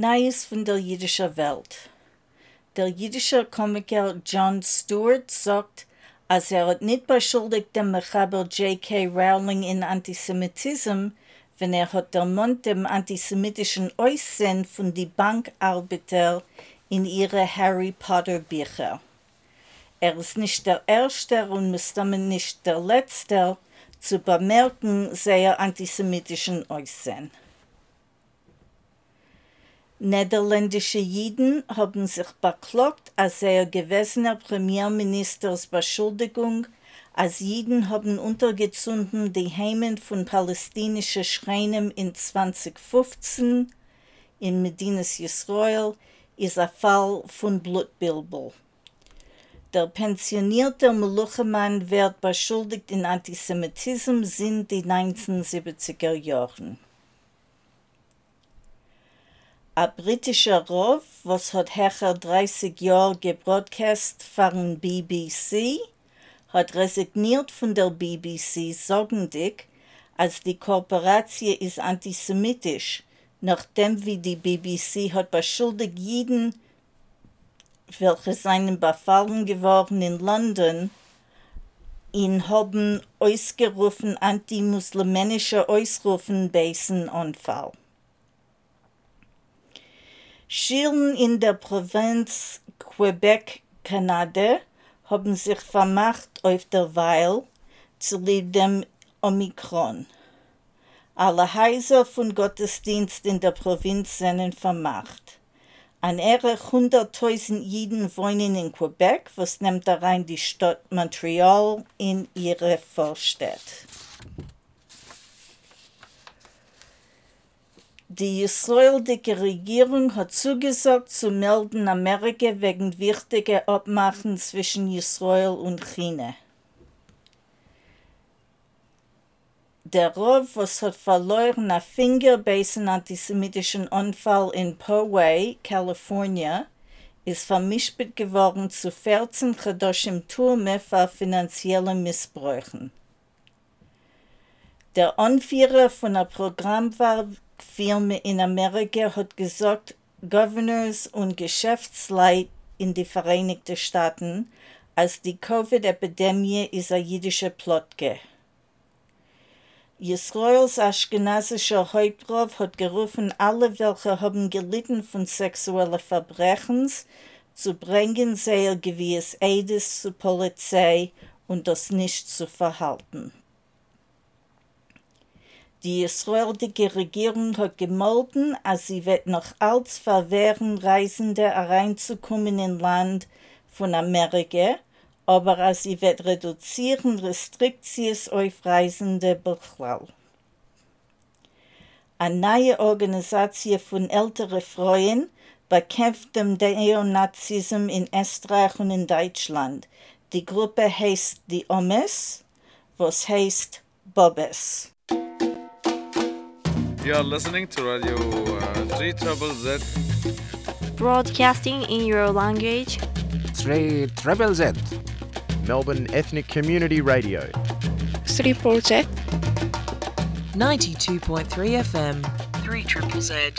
Neues von der jüdischen Welt. Der jüdische Komiker John Stewart sagt, als er hat nicht beschuldigt dem Mechaber J.K. Rowling in Antisemitismus, wenn er hat der Mund dem antisemitischen Aussehen von die Bankarbeiter in ihre Harry Potter Bücher. Er ist nicht der Erste und müsste nicht der Letzte zu bemerken, sehr antisemitischen Aussehen. Niederländische Jiden haben sich beklagt, als er gewesener Premierministers Beschuldigung, als Jiden haben untergezunden die Heimen von palästinischen Schreinen in 2015 in Medinas Israel ist ein Fall von Blutbilbel. Der pensionierte Meluchemann wird beschuldigt in Antisemitismus sind die 1970er Jahren. A britischer Rov, was hat hecher 30 Jahre gebroadcast von BBC, hat resigniert von der BBC sagendig, als die Kooperation ist antisemitisch, nachdem wie die BBC hat beschuldigt jeden, welche seinen befallen geworden in London, ihn haben ausgerufen antimuslimische Ausrufen besen Anfall. Schulen in der Provinz Quebec, Kanada, haben sich vermacht auf der Weil zu dem Omikron. Alle Häuser von Gottesdienst in der Provinz sind vermacht. An ihre 100.000 Jiden wohnen in Quebec, was nimmt rein die Stadt Montreal in ihre Vorstadt. Die israelische Regierung hat zugesagt zu melden Amerika wegen wichtiger Abmachen zwischen Israel und China. Der Rov, was hat verloren ein Finger bei einem antisemitischen Unfall in Poway, California, ist vermischt geworden zu 14 Chadoshim Turme für finanzielle Missbrüchen. Der Anführer von der Programm war Firma in Amerika hat gesagt, Governors und Geschäftsleit in die Vereinigten Staaten, als die Covid-Epidemie ist ein jüdischer Plotke. Israels aschkenazischer Hauptrauf hat gerufen, alle, welche haben gelitten von sexuellen Verbrechen, zu bringen, sehr gewiss Eides zur Polizei und das nicht zu verhalten. Die israelische Regierung hat gemolden, als sie wird noch als verwehren, Reisende hereinzukommen in Land von Amerika, aber als sie wird reduzieren Restriktionen auf Reisende Bechlall. Eine neue Organisation von älteren Frauen bekämpft den Neonazismus in Österreich und in Deutschland. Die Gruppe heißt die Omes, was heißt Bobes. You are listening to Radio uh, 3 Trouble Z. Broadcasting in your language. 3 Triple Z. Melbourne Ethnic Community Radio. 3 Z. 92.3 FM. 3 Triple Z.